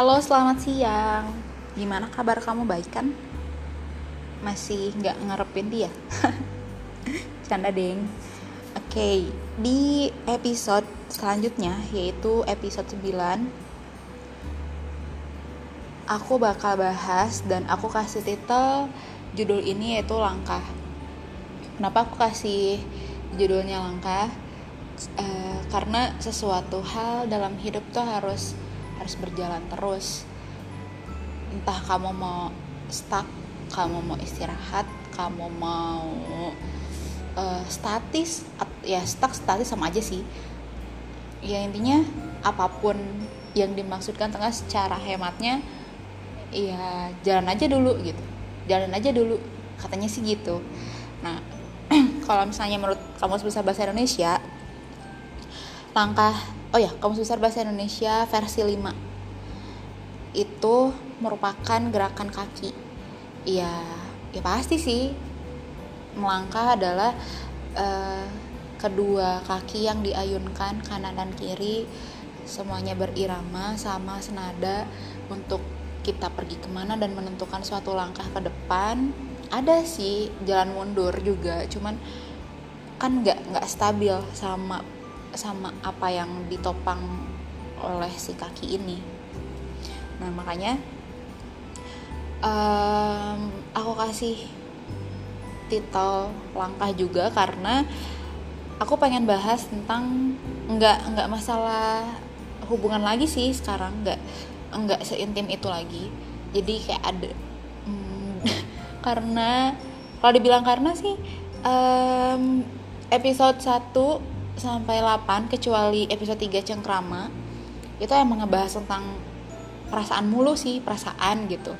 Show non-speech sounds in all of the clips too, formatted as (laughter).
Halo, selamat siang. Gimana kabar kamu baik kan? Masih nggak ngarepin dia? (laughs) Canda deng. Oke, di episode selanjutnya yaitu episode 9 aku bakal bahas dan aku kasih titel judul ini yaitu langkah. Kenapa aku kasih judulnya langkah? Uh, karena sesuatu hal dalam hidup tuh harus harus berjalan terus. Entah kamu mau stuck kamu mau istirahat kamu mau uh, statis ya stuck statis sama aja sih. Ya intinya apa pun yang dimaksudkan tengah secara hematnya ya jalan aja dulu gitu. Jalan aja dulu katanya sih gitu. Nah (clears throat) kalau misalnya menurut kamu besar bahasa Indonesia langkah oh ya kamus besar bahasa Indonesia versi 5 itu merupakan gerakan kaki. Ya ya pasti sih. Melangkah adalah uh, kedua kaki yang diayunkan kanan dan kiri semuanya berirama sama senada untuk kita pergi ke mana dan menentukan suatu langkah ke depan. Ada sih jalan mundur juga cuman kan nggak nggak stabil sama sama apa yang ditopang oleh si kaki ini. Nah makanya um, aku kasih titel langkah juga karena aku pengen bahas tentang nggak nggak masalah hubungan lagi sih sekarang nggak nggak seintim itu lagi. Jadi kayak ada hmm, (laughs) karena kalau dibilang karena sih um, episode 1 sampai 8 kecuali episode 3 cengkrama itu emang ngebahas tentang perasaan mulu sih perasaan gitu.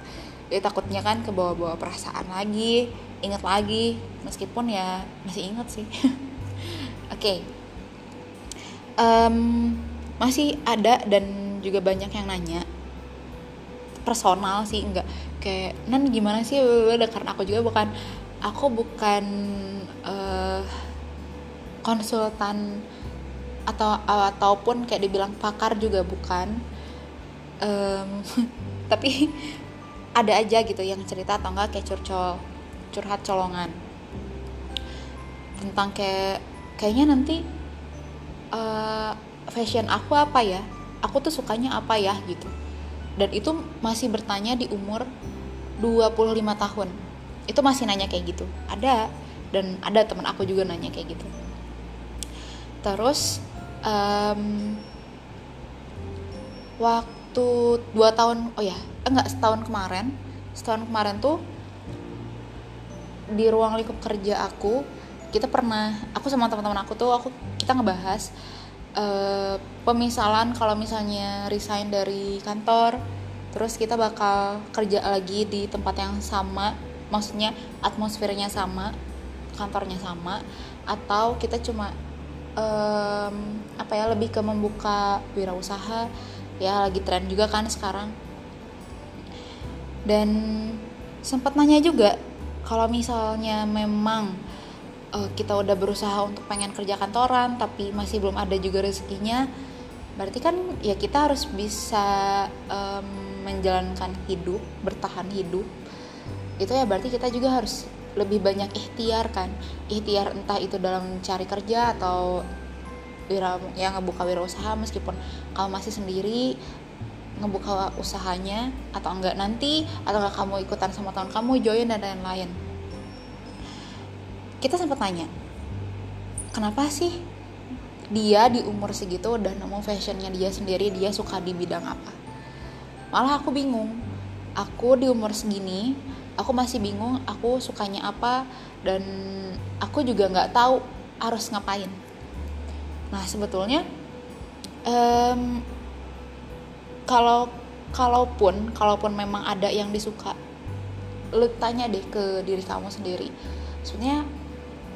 Jadi takutnya kan ke bawah-bawah perasaan lagi inget lagi meskipun ya masih inget sih. (laughs) Oke. Okay. um, masih ada dan juga banyak yang nanya. Personal sih enggak. Kayak nan gimana sih? Udah karena aku juga bukan aku bukan uh, konsultan atau ataupun kayak dibilang pakar juga bukan. Um, (laughs) tapi ada aja gitu yang cerita atau enggak kayak curcol curhat colongan. Tentang kayak kayaknya nanti uh, fashion aku apa ya? Aku tuh sukanya apa ya gitu. Dan itu masih bertanya di umur 25 tahun. Itu masih nanya kayak gitu. Ada. Dan ada teman aku juga nanya kayak gitu terus um, waktu dua tahun oh ya enggak setahun kemarin. Setahun kemarin tuh di ruang lingkup kerja aku kita pernah aku sama teman-teman aku tuh aku kita ngebahas uh, pemisalan kalau misalnya resign dari kantor terus kita bakal kerja lagi di tempat yang sama maksudnya atmosfernya sama kantornya sama atau kita cuma um, apa ya lebih ke membuka wirausaha. Ya lagi tren juga kan sekarang. Dan sempat nanya juga kalau misalnya memang uh, kita udah berusaha untuk pengen kerja kantoran tapi masih belum ada juga rezekinya berarti kan ya kita harus bisa um, menjalankan hidup bertahan hidup. Itu ya berarti kita juga harus lebih banyak ikhtiar kan. Ikhtiar entah itu dalam mencari kerja atau wira yang ngebuka wirausaha meskipun kamu masih sendiri ngebuka usahanya atau enggak nanti atau enggak kamu ikutan sama teman kamu join dan lain-lain. Kita sempat tanya kenapa sih dia di umur segitu udah nemu fashionnya dia sendiri dia suka di bidang apa? Malah aku bingung. Aku di umur segini aku masih bingung aku sukanya apa dan aku juga nggak tahu harus ngapain. Nah sebetulnya um, kalau kalaupun kalaupun memang ada yang disuka lu tanya deh ke diri kamu sendiri. Sebenarnya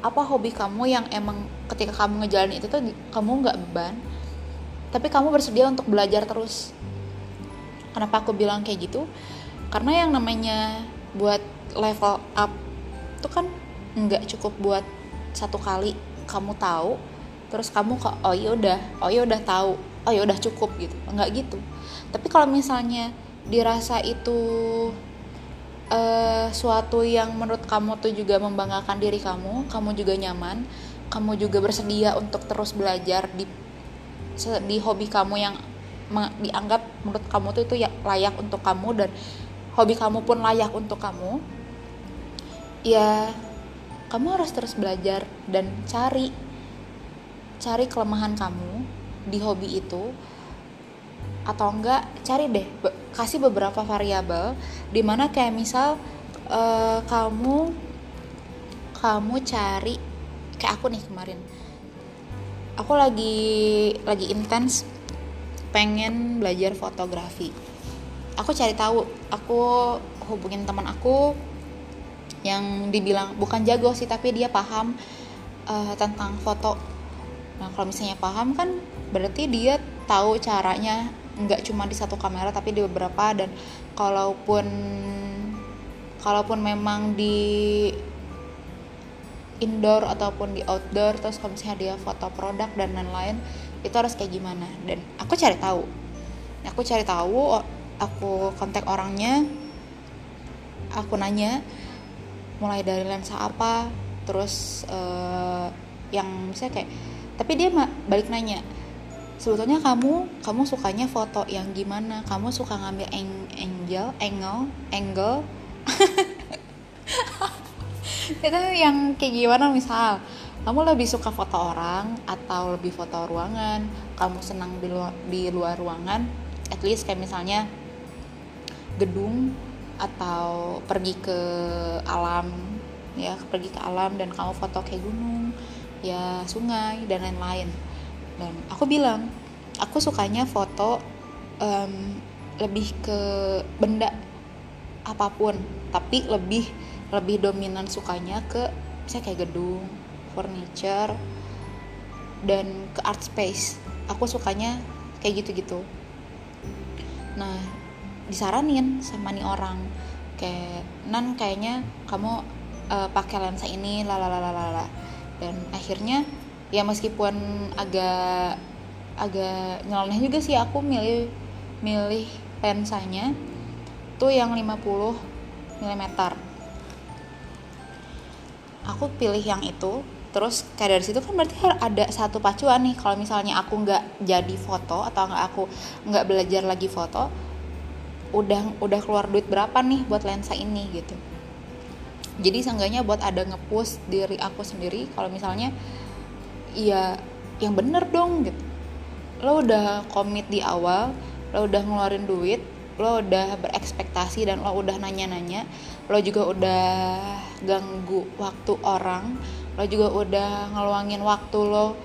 apa hobi kamu yang emang ketika kamu ngejalanin itu tuh kamu nggak beban tapi kamu bersedia untuk belajar terus? Kenapa aku bilang kayak gitu? Karena yang namanya buat level up itu kan nggak cukup buat satu kali kamu tahu terus kamu kok oh ya udah oh ya udah tahu oh ya udah cukup gitu. Nggak gitu. Tapi kalau misalnya dirasa itu uh, suatu yang menurut kamu tuh juga membanggakan diri kamu kamu juga nyaman kamu juga bersedia untuk terus belajar di di hobi kamu yang dianggap menurut kamu tuh itu ya layak untuk kamu dan hobi kamu pun layak untuk kamu ya kamu harus terus belajar dan cari cari kelemahan kamu di hobi itu atau enggak cari deh be kasih beberapa variabel di mana kayak misal uh, kamu kamu cari kayak aku nih kemarin aku lagi lagi intens pengen belajar fotografi aku cari tahu aku hubungin teman aku yang dibilang bukan jago sih tapi dia paham uh, tentang foto. Nah kalau misalnya paham kan berarti dia tahu caranya nggak cuma di satu kamera tapi di beberapa. Dan kalaupun kalaupun memang di indoor ataupun di outdoor terus kalau misalnya dia foto produk dan lain-lain itu harus kayak gimana. Dan aku cari tahu. Aku cari tahu aku kontak orangnya aku nanya mulai dari lensa apa terus uh, yang misalnya kayak tapi dia balik nanya sebetulnya kamu kamu sukanya foto yang gimana? Kamu suka ngambil ang angel angle angle? (laughs) Itu yang kayak gimana misal kamu lebih suka foto orang atau lebih foto ruangan? Kamu senang di luar, di luar ruangan? At least kayak misalnya gedung atau pergi ke alam ya pergi ke alam dan kamu foto kayak gunung ya sungai dan lain-lain. Dan aku bilang aku sukanya foto um, lebih ke benda apa pun tapi lebih lebih dominan sukanya ke saya kayak gedung furniture dan ke art space. Aku sukanya kayak gitu-gitu. Nah disaranin sama nih orang. Kayak nan kayaknya kamu uh, pakai lensa ini lalalala dan akhirnya ya meskipun agak agak nyeleneh juga sih aku milih milih lensanya tuh yang 50 mm aku pilih yang itu terus kayak dari situ kan berarti ada satu pacuan nih. Kalau misalnya aku nggak jadi foto atau nggak aku nggak belajar lagi foto udah udah keluar duit berapa nih buat lensa ini gitu. Jadi seenggaknya buat ada ngepush diri aku sendiri kalau misalnya iya yang bener dong gitu. Lo udah komit di awal lo udah ngeluarin duit lo udah berekspektasi dan lo udah nanya-nanya lo juga udah ganggu waktu orang lo juga udah ngeluangin waktu lo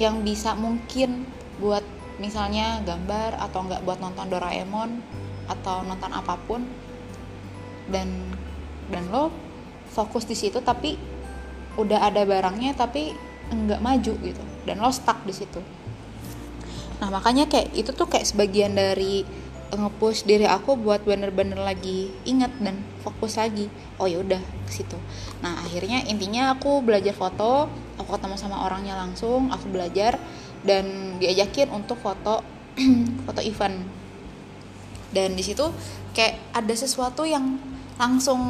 yang bisa mungkin buat misalnya gambar atau enggak buat nonton Doraemon atau nonton apa pun. Dan dan lo fokus di situ tapi udah ada barangnya tapi enggak maju gitu. Dan lo stuck di situ. Nah makanya kayak itu tuh kayak sebagian dari ngepush diri aku buat bener-bener lagi inget dan fokus lagi. Oh ya udah ke situ. Nah akhirnya intinya aku belajar foto aku ketemu sama orangnya langsung aku belajar dan diajakin untuk foto (clears throat) foto event dan di situ kayak ada sesuatu yang langsung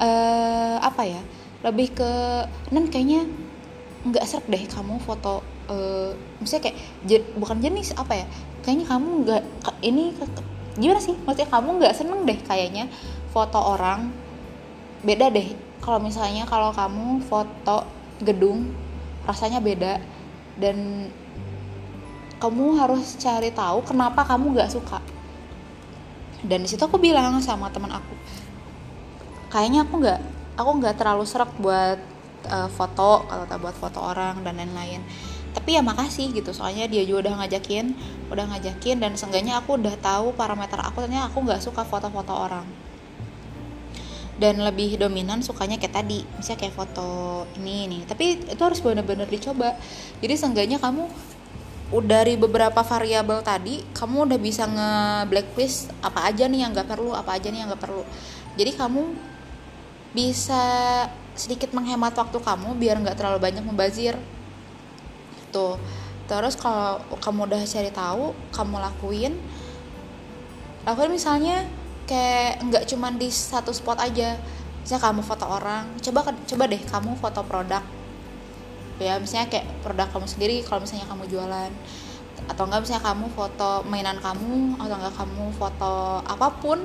uh, apa ya lebih ke nan kayaknya nggak serak deh kamu foto uh, misalnya kayak bukan jenis apa ya kayaknya kamu nggak ini gimana sih? Maksudnya kamu nggak seneng deh kayaknya foto orang beda deh. Kalau misalnya kalau kamu foto gedung rasanya beda dan kamu harus cari tahu kenapa kamu nggak suka dan di situ aku bilang sama teman aku kayaknya aku nggak aku nggak terlalu serak buat uh, foto atau buat foto orang dan lain-lain. Tapi ya makasih gitu. Soalnya dia juga udah ngajakin udah ngajakin dan seenggaknya aku udah tahu parameter aku ternyata aku nggak suka foto-foto orang. Dan lebih dominan sukanya kayak tadi misalnya kayak foto ini ini. Tapi itu harus benar-benar dicoba. Jadi seenggaknya kamu dari beberapa variabel tadi kamu udah bisa nge blacklist apa aja nih yang nggak perlu apa aja nih yang nggak perlu. Jadi kamu bisa sedikit menghemat waktu kamu biar nggak terlalu banyak membazir. Gitu terus kalau kamu udah cari tahu kamu lakuin. Lakuin misalnya kayak nggak cuman di satu spot aja. Misalnya kamu foto orang coba coba deh kamu foto produk ya misalnya kayak produk kamu sendiri kalau misalnya kamu jualan atau enggak misalnya kamu foto mainan kamu atau enggak kamu foto apa pun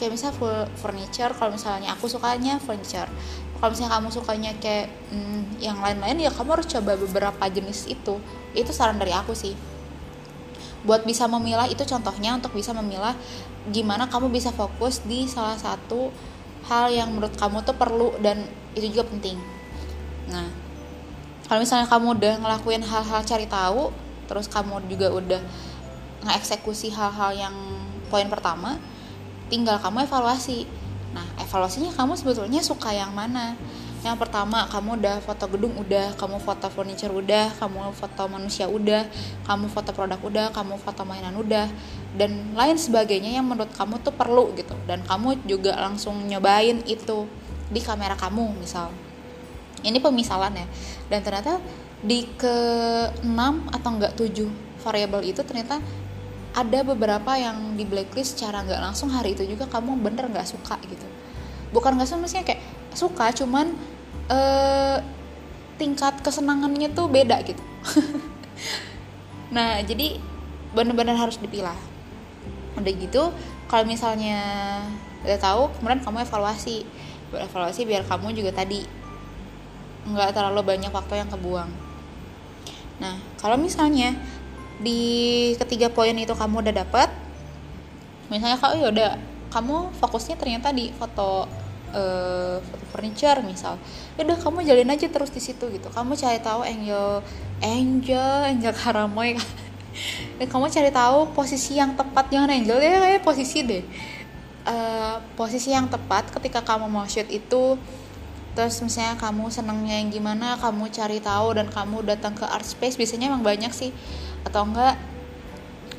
kayak misalnya full furniture kalau misalnya aku sukanya furniture. Kalau misalnya kamu sukanya kayak hmm, yang lain-lain ya kamu harus coba beberapa jenis itu. Itu saran dari aku sih. Buat bisa memilah itu contohnya untuk bisa memilah gimana kamu bisa fokus di salah satu hal yang menurut kamu tuh perlu dan itu juga penting. Nah kalau misalnya kamu udah ngelakuin hal-hal cari tahu terus kamu juga udah ngeksekusi hal-hal yang poin pertama tinggal kamu evaluasi. Nah evaluasinya kamu sebetulnya suka yang mana? Yang pertama kamu udah foto gedung udah kamu foto furniture udah kamu foto manusia udah kamu foto produk udah kamu foto mainan udah dan lain sebagainya yang menurut kamu tuh perlu gitu. Dan kamu juga langsung nyobain itu di kamera kamu misal. Ini pemisalan ya dan ternyata di ke 6 atau enggak 7 variabel itu ternyata ada beberapa yang di blacklist secara nggak langsung hari itu juga kamu bener nggak suka gitu. Bukan nggak suka maksudnya kayak suka cuman uh, tingkat kesenangannya tuh beda gitu. (laughs) Nah jadi benar-benar harus dipilah. Udah gitu kalau misalnya udah tahu kemudian kamu evaluasi. Evaluasi biar kamu juga tadi nggak terlalu banyak waktu yang kebuang. Nah kalau misalnya di ketiga poin itu kamu udah dapet misalnya kalau ya udah kamu fokusnya ternyata di foto uh, foto furniture misal ya udah kamu jalin aja terus di situ gitu. Kamu cari tahu angel angel angel karamoy. Dan (laughs) kamu cari tahu posisi yang tepat jangan angel ya kayak posisi deh. Uh, posisi yang tepat ketika kamu mau shoot itu terus misalnya kamu senangnya yang gimana kamu cari tahu dan kamu datang ke art space biasanya emang banyak sih. Atau enggak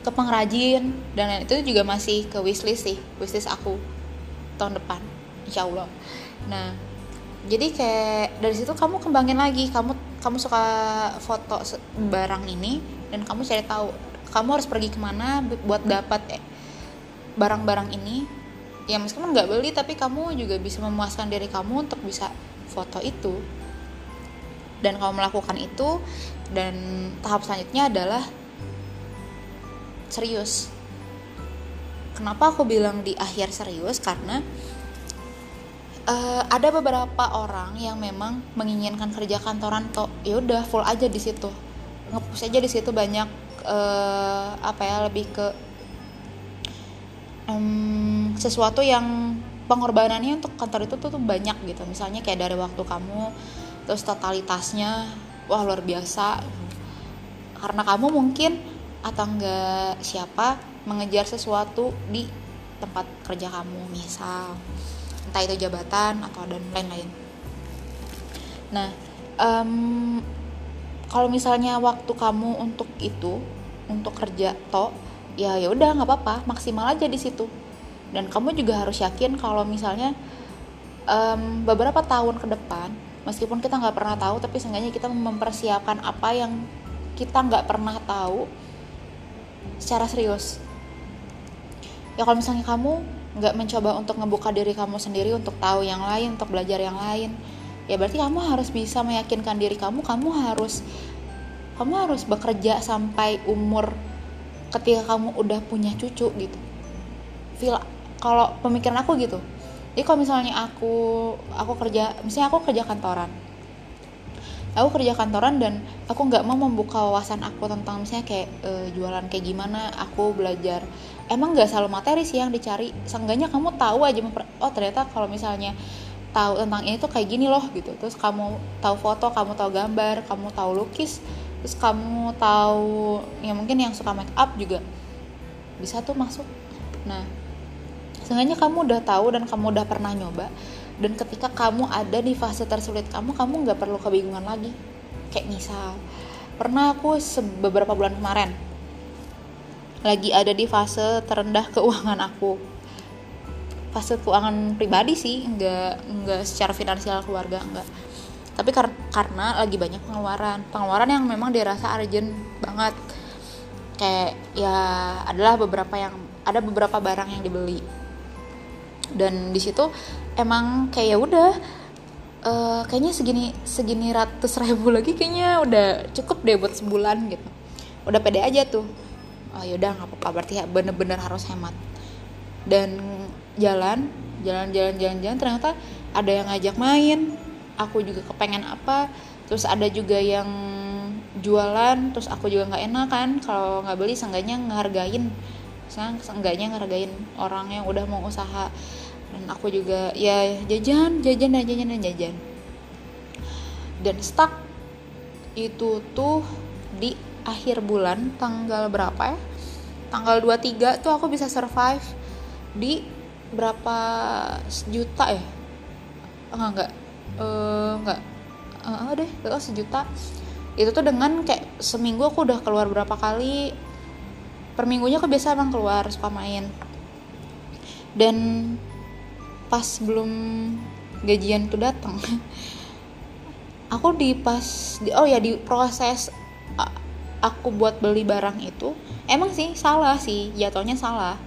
ke pengrajin. Dan itu juga masih ke wishlist sih wishlist aku tahun depan insya Allah. Nah jadi kayak dari situ kamu kembangin lagi. Kamu kamu suka foto barang ini dan kamu cari tahu kamu harus pergi ke mana buat dapat eh, barang-barang ini ya meskipun nggak beli tapi kamu juga bisa memuaskan diri kamu untuk bisa foto itu. Dan kamu melakukan itu dan tahap selanjutnya adalah serius. Kenapa aku bilang di akhir serius? Karena uh, ada beberapa orang yang memang menginginkan kerja kantoran kok. Ya udah full aja di situ. Ngepus aja di situ banyak uh, apa ya lebih ke um, sesuatu yang pengorbanannya untuk kantor itu tuh, tuh banyak gitu. Misalnya kayak dari waktu kamu terus totalitasnya wah luar biasa. Karena kamu mungkin atau enggak siapa mengejar sesuatu di tempat kerja kamu misal. Entah itu jabatan atau dan lain-lain. Nah um, kalau misalnya waktu kamu untuk itu untuk kerja to ya ya udah nggak apa-apa. Maksimal aja di situ dan kamu juga harus yakin kalau misalnya um, beberapa tahun ke depan meskipun kita nggak pernah tahu tapi seenggaknya kita mempersiapkan apa yang kita nggak pernah tahu secara serius. Ya kalau misalnya kamu nggak mencoba untuk ngebuka diri kamu sendiri untuk tahu yang lain untuk belajar yang lain ya berarti kamu harus bisa meyakinkan diri kamu kamu harus kamu harus bekerja sampai umur ketika kamu udah punya cucu gitu. Feel kalau pemikiran aku gitu. Jadi kalau misalnya aku aku kerja misalnya aku kerja kantoran. Aku kerja kantoran dan aku nggak mau membuka wawasan aku tentang misalnya kayak e, jualan kayak gimana aku belajar. Emang nggak selalu materi sih yang dicari. Seenggaknya kamu tahu aja oh ternyata kalau misalnya tahu tentang ini tuh kayak gini loh gitu. Terus kamu tahu foto kamu tahu gambar kamu tahu lukis terus kamu tahu ya mungkin yang suka make up juga bisa tuh masuk. Nah seenggaknya kamu udah tahu dan kamu udah pernah nyoba dan ketika kamu ada di fase tersulit kamu kamu nggak perlu kebingungan lagi. Kayak misal pernah aku beberapa bulan kemarin lagi ada di fase terendah keuangan aku. Fase keuangan pribadi sih nggak nggak secara finansial keluarga nggak. Tapi kar karena lagi banyak pengeluaran pengeluaran yang memang dirasa urgent banget. Kayak ya adalah beberapa yang ada beberapa barang yang dibeli dan di situ emang kayak ya udah uh, kayaknya segini segini ratus ribu lagi kayaknya udah cukup deh buat sebulan gitu. Udah pede aja tuh. Oh yaudah nggak apa-apa. Berarti ya bener-bener harus hemat. Dan jalan jalan-jalan jalan-jalan ternyata ada yang ngajak main. Aku juga kepengen apa. Terus ada juga yang jualan terus aku juga nggak enak kan. Kalau nggak beli seenggaknya ngehargain. Seenggaknya ngehargain orang yang udah mau usaha dan aku juga ya jajan jajan dan jajan dan jajan. Dan stuck itu tuh di akhir bulan tanggal berapa ya? Tanggal 23 tuh aku bisa survive di berapa sejuta ya? Enggak enggak. Uh, enggak. Uh, deh oh, sejuta. Itu tuh dengan kayak seminggu aku udah keluar berapa kali. Per minggunya aku biasa emang keluar suka main. Dan pas belum gajian tuh datang. Aku di pas di, oh ya di proses aku buat beli barang itu emang sih salah sih jatuhnya salah.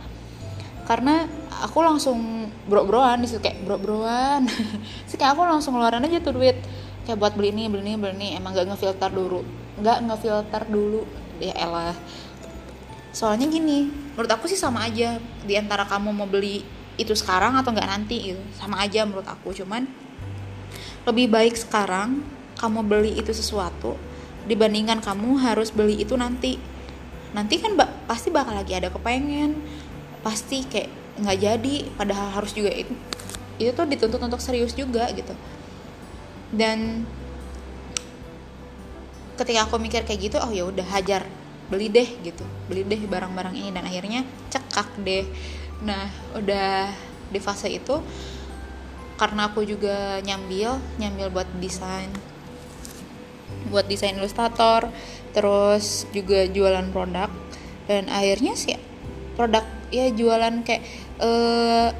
Karena aku langsung bro-broan di situ kayak bro-broan. (laughs) Sih kayak aku langsung ngeluarin aja tuh duit. Kayak buat beli ini beli ini beli ini emang gak ngefilter dulu. Nggak ngefilter dulu. Ya elah. Soalnya gini menurut aku sih sama aja di antara kamu mau beli itu sekarang atau nggak nanti gitu. Sama aja menurut aku cuman lebih baik sekarang kamu beli itu sesuatu dibandingkan kamu harus beli itu nanti. Nanti kan ba pasti bakal lagi ada kepengen pasti kayak nggak jadi padahal harus juga itu itu tuh dituntut untuk serius juga gitu. Dan ketika aku mikir kayak gitu oh ya udah hajar beli deh gitu beli deh barang-barang ini. Dan akhirnya cekak deh nah udah di fase itu karena aku juga nyambil nyambil buat desain. Buat desain ilustrator terus juga jualan produk. Dan akhirnya sih produk ya jualan kayak eh,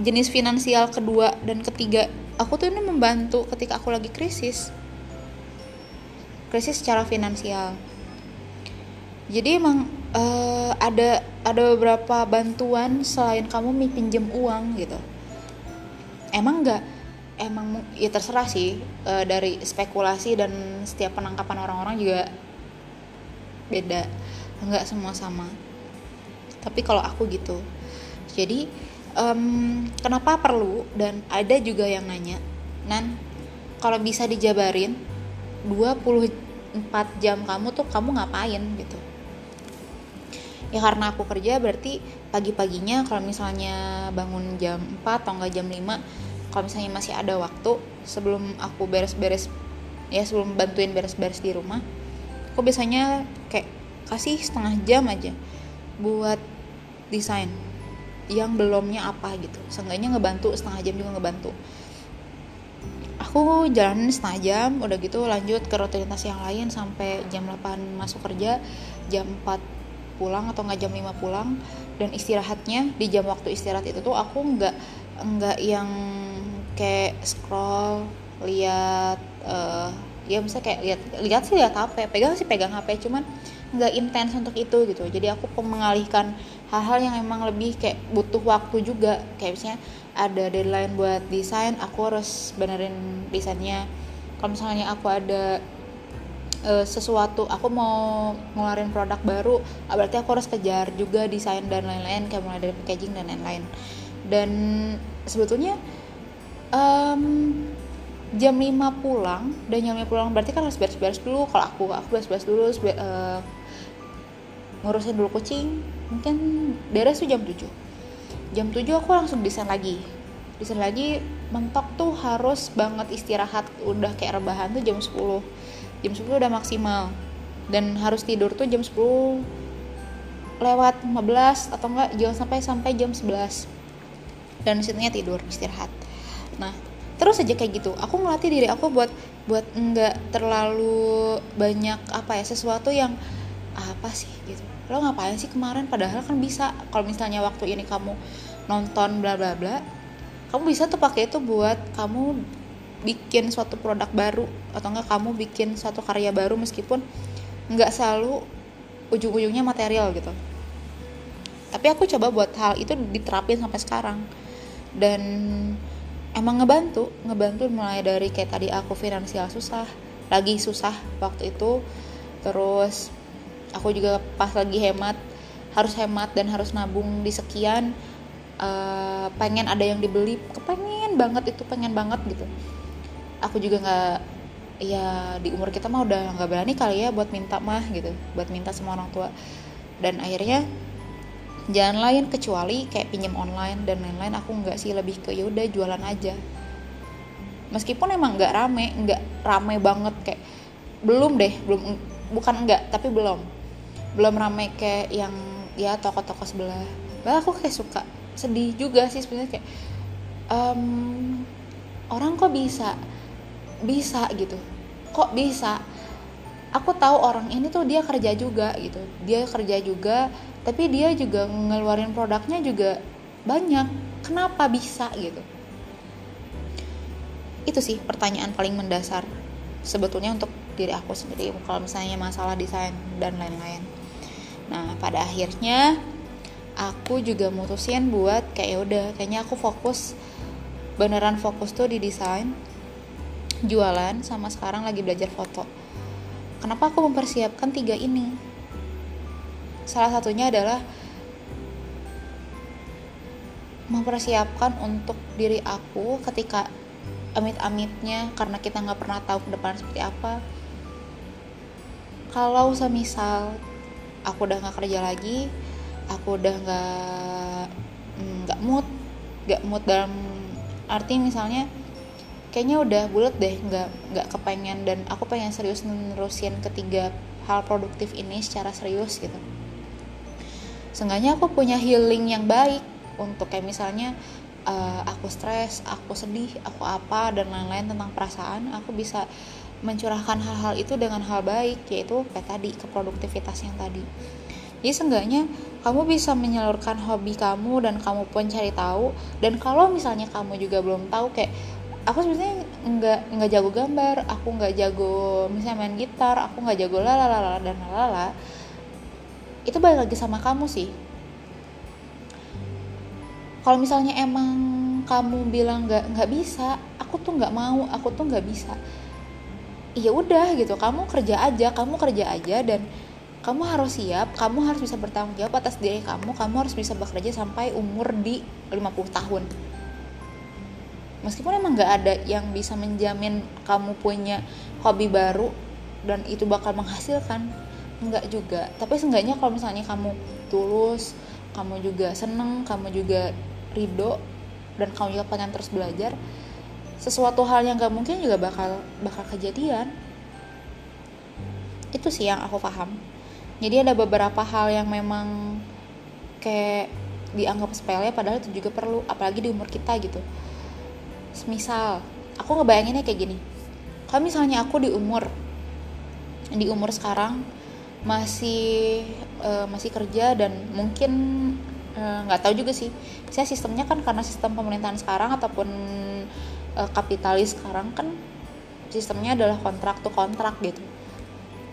jenis finansial kedua dan ketiga. Aku tuh ini membantu ketika aku lagi krisis. Krisis secara finansial. Jadi emang uh, ada ada beberapa bantuan selain kamu pinjam uang gitu. Emang enggak emang ya terserah sih. Uh, dari spekulasi dan setiap penangkapan orang-orang juga beda. Enggak semua sama. Tapi kalau aku gitu. Jadi um, kenapa perlu? Dan ada juga yang nanya nan kalau bisa dijabarin 24 jam kamu tuh kamu ngapain? Gitu ya karena aku kerja berarti pagi-paginya kalau misalnya bangun jam 4 atau enggak jam 5 kalau misalnya masih ada waktu sebelum aku beres-beres ya sebelum bantuin beres-beres di rumah aku biasanya kayak kasih setengah jam aja buat desain yang belumnya apa gitu. Seenggaknya ngebantu setengah jam juga ngebantu. Aku jalanin setengah jam udah gitu lanjut ke rutinitas yang lain sampai jam 8 masuk kerja jam 4 pulang atau nggak jam 5 pulang dan istirahatnya di jam waktu istirahat itu tuh aku nggak nggak yang kayak scroll lihat uh, ya bisa kayak lihat lihat sih lihat HP pegang sih pegang HP cuman nggak intens untuk itu gitu. Jadi aku mengalihkan hal-hal yang emang lebih kayak butuh waktu juga. Kayak misalnya ada deadline buat desain aku harus benerin desainnya. Kalau misalnya aku ada uh, sesuatu aku mau ngeluarin produk baru ah, berarti aku harus kejar juga desain dan lain-lain kayak mulai dari packaging dan lain-lain. Dan sebetulnya um, jam 5 pulang dan jam 5 pulang berarti kan harus beres-beres dulu. Kalau aku aku beres-beres dulu uh, ngurusin dulu kucing mungkin beres tuh jam 7 jam 7 aku langsung desain lagi. Desain lagi mentok tuh harus banget istirahat udah kayak rebahan tuh jam 10 jam 10 udah maksimal. Dan harus tidur tuh jam 10 lewat 15 atau enggak jangan sampai sampai jam 11 dan situnya tidur istirahat. Nah terus aja kayak gitu. Aku ngelatih diri aku buat buat enggak terlalu banyak apa ya sesuatu yang apa sih gitu. Lo ngapain sih kemarin? Padahal kan bisa. Kalau misalnya waktu ini kamu nonton bla bla bla kamu bisa tuh pakai itu buat kamu bikin suatu produk baru atau enggak kamu bikin suatu karya baru meskipun nggak selalu ujung-ujungnya material gitu. Tapi aku coba buat hal itu diterapin sampai sekarang. Dan emang ngebantu ngebantu mulai dari kayak tadi aku finansial susah lagi susah waktu itu. Terus aku juga pas lagi hemat harus hemat dan harus nabung di sekian uh, pengen ada yang dibeli kepengen banget itu pengen banget gitu aku juga nggak ya di umur kita mah udah nggak berani kali ya buat minta mah gitu buat minta sama orang tua. Dan akhirnya jalan lain kecuali kayak pinjam online dan lain-lain aku nggak sih lebih ke yaudah jualan aja. Meskipun emang nggak rame nggak rame banget kayak belum deh belum bukan enggak tapi belum. Belum rame kayak yang ya toko-toko sebelah. Bah aku kayak suka sedih juga sih sebenarnya kayak um, orang kok bisa bisa gitu. Kok bisa? Aku tahu orang ini tuh dia kerja juga gitu. Dia kerja juga tapi dia juga ngeluarin produknya juga banyak. Kenapa bisa gitu? Itu sih pertanyaan paling mendasar sebetulnya untuk diri aku sendiri kalau misalnya masalah desain dan lain-lain. Nah pada akhirnya aku juga mutusin buat kayak ya udah kayaknya aku fokus beneran fokus tuh di desain jualan sama sekarang lagi belajar foto. Kenapa aku mempersiapkan tiga ini? Salah satunya adalah mempersiapkan untuk diri aku ketika amit-amitnya karena kita nggak pernah tahu ke depan seperti apa. Kalau semisal aku udah nggak kerja lagi aku udah nggak mm, nggak mood nggak mood dalam arti misalnya kayaknya udah bulat deh nggak nggak kepengen dan aku pengen serius nerusin ketiga hal produktif ini secara serius gitu seenggaknya aku punya healing yang baik untuk kayak misalnya uh, aku stres, aku sedih, aku apa dan lain-lain tentang perasaan, aku bisa mencurahkan hal-hal itu dengan hal baik yaitu kayak tadi keproduktivitas yang tadi. Jadi seenggaknya kamu bisa menyalurkan hobi kamu dan kamu pun cari tahu dan kalau misalnya kamu juga belum tahu kayak aku sebenarnya nggak nggak jago gambar, aku nggak jago misalnya main gitar, aku nggak jago lalala dan lalala itu balik lagi sama kamu sih. Kalau misalnya emang kamu bilang nggak nggak bisa aku tuh nggak mau aku tuh nggak bisa. Iya udah gitu kamu kerja aja kamu kerja aja dan kamu harus siap, kamu harus bisa bertanggung jawab atas diri kamu, kamu harus bisa bekerja sampai umur di 50 tahun. Meskipun emang nggak ada yang bisa menjamin kamu punya hobi baru dan itu bakal menghasilkan, enggak juga. Tapi seenggaknya kalau misalnya kamu tulus kamu juga seneng kamu juga ridho dan kamu juga pengen terus belajar sesuatu hal yang gak mungkin juga bakal bakal kejadian. Itu sih yang aku paham. Jadi ada beberapa hal yang memang kayak dianggap sepele padahal itu juga perlu apalagi di umur kita gitu misal aku ngebayanginnya kayak gini. Kalau misalnya aku di umur di umur sekarang masih uh, masih kerja dan mungkin eh, nggak uh, tahu juga sih. Saya sistemnya kan karena sistem pemerintahan sekarang ataupun uh, kapitalis sekarang kan sistemnya adalah kontrak tuh kontrak gitu.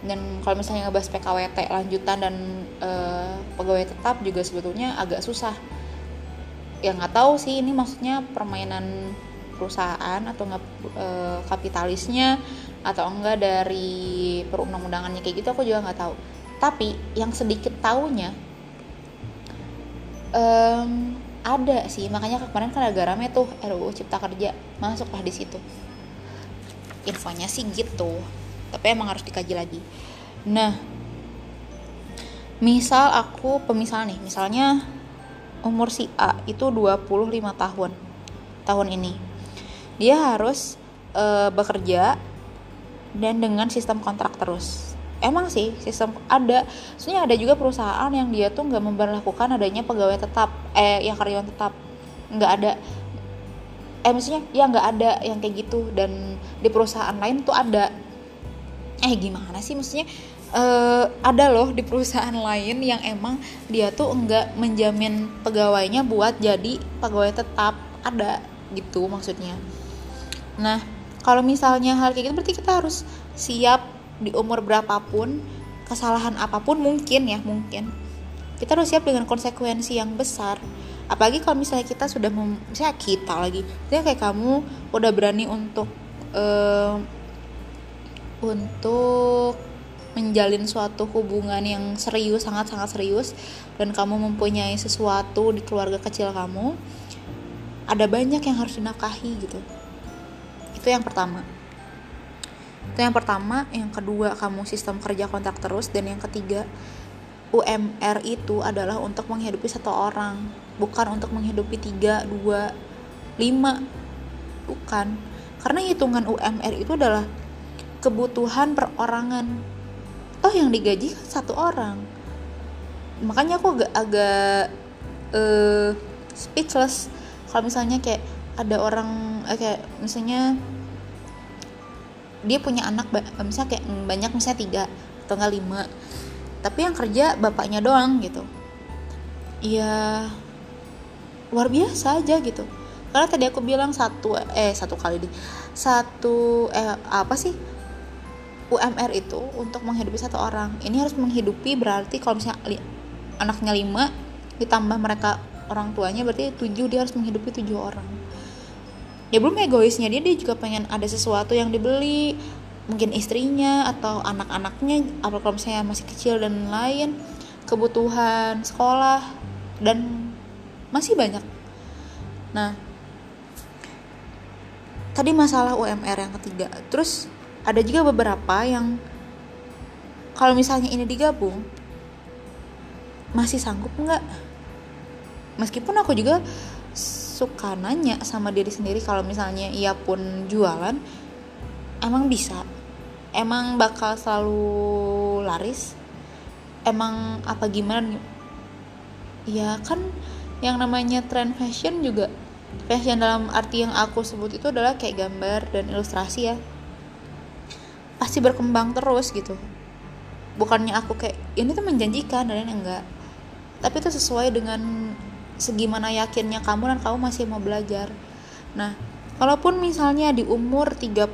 Dan kalau misalnya ngebahas PKWT lanjutan dan uh, pegawai tetap juga sebetulnya agak susah. Ya nggak tahu sih ini maksudnya permainan perusahaan atau nggak e, kapitalisnya atau enggak dari perundang-undangannya kayak gitu aku juga nggak tahu. Tapi yang sedikit taunya um, ada sih. Makanya kemarin kan agak rame tuh RUU Cipta Kerja masuklah di situ. Infonya sih gitu tapi emang harus dikaji lagi. Nah misal aku pemisal nih misalnya umur si A itu 25 tahun tahun ini dia harus uh, bekerja dan dengan sistem kontrak terus. Emang sih sistem ada sebenarnya ada juga perusahaan yang dia tuh nggak memperlakukan adanya pegawai tetap eh yang karyawan tetap. Nggak ada eh maksudnya ya nggak ada yang kayak gitu. Dan di perusahaan lain tuh ada. Eh gimana sih maksudnya? Uh, ada loh di perusahaan lain yang emang dia tuh nggak menjamin pegawainya buat jadi pegawai tetap. Ada gitu maksudnya Nah, kalau misalnya hal kayak gitu berarti kita harus siap di umur berapapun kesalahan apa pun mungkin ya mungkin. Kita harus siap dengan konsekuensi yang besar. Apalagi kalau misalnya kita sudah mem misalnya kita lagi dia kayak kamu udah berani untuk uh, untuk menjalin suatu hubungan yang serius sangat-sangat serius dan kamu mempunyai sesuatu di keluarga kecil kamu ada banyak yang harus dinakahi gitu itu yang pertama. Itu yang pertama yang kedua kamu sistem kerja kontrak terus dan yang ketiga UMR itu adalah untuk menghidupi satu orang bukan untuk menghidupi tiga dua lima. Bukan. Karena hitungan UMR itu adalah kebutuhan perorangan. Toh yang digaji kan satu orang. Makanya aku agak agak uh, speechless. Kalau misalnya kayak ada orang eh, kayak misalnya dia punya anak misalnya kayak banyak misalnya tiga atau enggak lima tapi yang kerja bapaknya doang gitu. Ya luar biasa aja gitu. Karena tadi aku bilang satu eh satu kali di satu eh apa sih UMR itu untuk menghidupi satu orang. Ini harus menghidupi berarti kalau misalnya li, anaknya lima ditambah mereka orang tuanya berarti tujuh dia harus menghidupi tujuh orang ya belum egoisnya dia dia juga pengen ada sesuatu yang dibeli. Mungkin istrinya atau anak-anaknya apa kalau misalnya masih kecil dan lain kebutuhan sekolah dan masih banyak. Nah tadi masalah UMR yang ketiga. Terus ada juga beberapa yang kalau misalnya ini digabung masih sanggup nggak? Meskipun aku juga suka nanya sama diri sendiri kalau misalnya ia pun jualan emang bisa? Emang bakal selalu laris? Emang apa gimana? Ya kan yang namanya trend fashion juga fashion dalam arti yang aku sebut itu adalah kayak gambar dan ilustrasi ya. Pasti berkembang terus gitu. Bukannya aku kayak ini tuh menjanjikan dan enggak. Tapi itu sesuai dengan segimana yakinnya kamu dan kamu masih mau belajar nah Walaupun misalnya di umur 32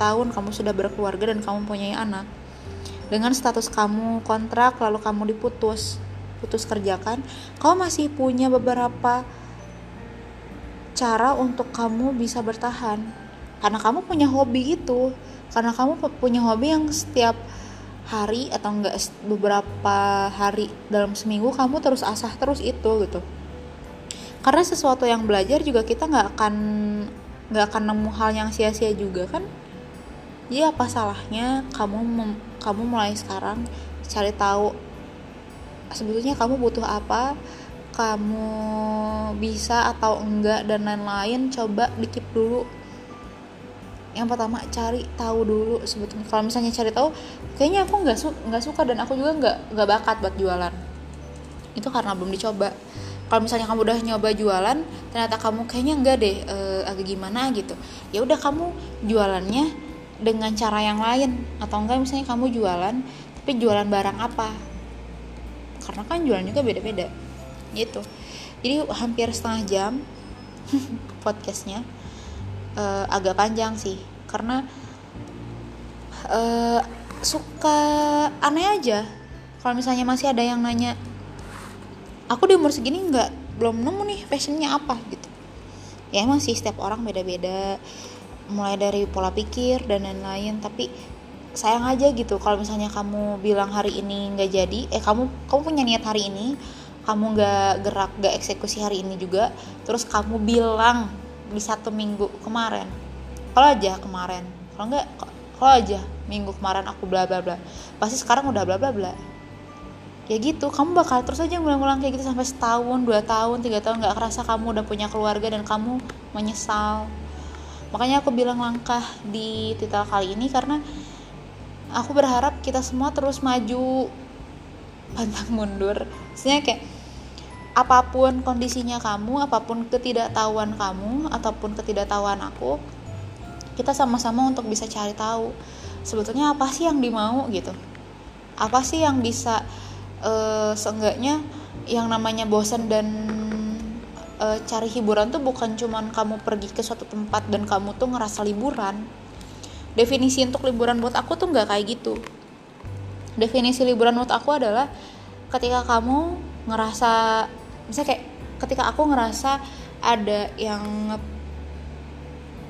tahun kamu sudah berkeluarga dan kamu punya anak, dengan status kamu kontrak lalu kamu diputus, putus kerjakan, kamu masih punya beberapa cara untuk kamu bisa bertahan. Karena kamu punya hobi itu, karena kamu punya hobi yang setiap hari atau enggak beberapa hari dalam seminggu kamu terus asah terus itu gitu karena sesuatu yang belajar juga kita nggak akan nggak akan nemu hal yang sia-sia juga kan? Jadi apa salahnya kamu kamu mulai sekarang cari tahu sebetulnya kamu butuh apa kamu bisa atau enggak dan lain-lain coba dikip dulu. Yang pertama cari tahu dulu sebetulnya. Kalau misalnya cari tahu kayaknya aku nggak su suka dan aku juga nggak nggak bakat buat jualan. Itu karena belum dicoba kalau misalnya kamu udah nyoba jualan ternyata kamu kayaknya enggak deh e, agak gimana gitu. Ya udah kamu jualannya dengan cara yang lain. Atau enggak misalnya kamu jualan tapi jualan barang apa? Karena kan jualan juga beda-beda gitu. Jadi hampir setengah jam (laughs) podcastnya e, agak panjang sih. Karena e, suka aneh aja. Kalau misalnya masih ada yang nanya aku di umur segini nggak belum nemu nih fashionnya apa gitu. Ya emang sih setiap orang beda-beda. Mulai dari pola pikir dan lain-lain tapi sayang aja gitu kalau misalnya kamu bilang hari ini nggak jadi eh kamu kamu punya niat hari ini kamu nggak gerak nggak eksekusi hari ini juga terus kamu bilang di satu minggu kemarin kalau aja kemarin kalau nggak kalau aja minggu kemarin aku bla bla bla pasti sekarang udah bla bla bla ya gitu. Kamu bakal terus aja ngulang-ngulang kayak gitu sampai setahun dua tahun tiga tahun nggak kerasa kamu udah punya keluarga dan kamu menyesal. Makanya aku bilang langkah di titel kali ini karena aku berharap kita semua terus maju pantang mundur. Maksudnya kayak apa pun kondisinya kamu apa pun ketidaktahuan kamu ataupun ketidaktahuan aku kita sama-sama untuk bisa cari tahu sebetulnya apa sih yang dimau gitu. Apa sih yang bisa uh, seenggaknya yang namanya bosan dan uh, cari hiburan tuh bukan cuman kamu pergi ke suatu tempat dan kamu tuh ngerasa liburan. Definisi untuk liburan buat aku tuh nggak kayak gitu. Definisi liburan menurut aku adalah ketika kamu ngerasa misalnya kayak ketika aku ngerasa ada yang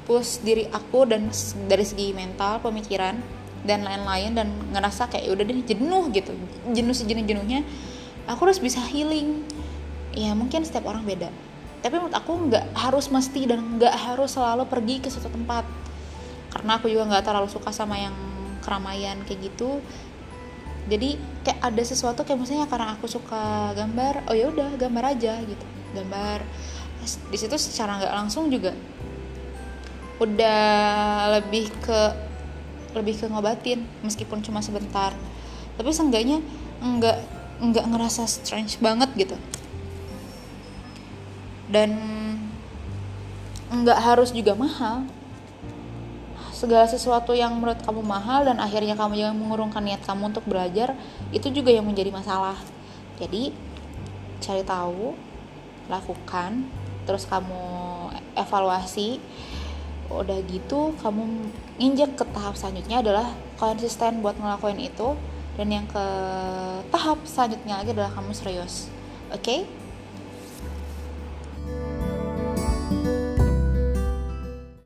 push diri aku dan dari segi mental pemikiran dan lain-lain dan ngerasa kayak udah deh jenuh gitu. Jenuh sejenuh jenuhnya aku harus bisa healing. Ya mungkin setiap orang beda. Tapi menurut aku nggak harus mesti dan nggak harus selalu pergi ke suatu tempat. Karena aku juga nggak terlalu suka sama yang keramaian kayak gitu. Jadi kayak ada sesuatu kayak misalnya karena aku suka gambar oh ya udah gambar aja gitu. Gambar. Di situ secara nggak langsung juga udah lebih ke lebih ke ngobatin meskipun cuma sebentar. Tapi seenggaknya nggak nggak ngerasa strange banget gitu. Dan nggak harus juga mahal. Segala sesuatu yang menurut kamu mahal dan akhirnya kamu jangan mengurungkan niat kamu untuk belajar itu juga yang menjadi masalah. Jadi cari tahu lakukan terus kamu evaluasi udah gitu kamu injek ke tahap selanjutnya adalah konsisten buat ngelakuin itu dan yang ke tahap selanjutnya lagi adalah kamu serius oke okay?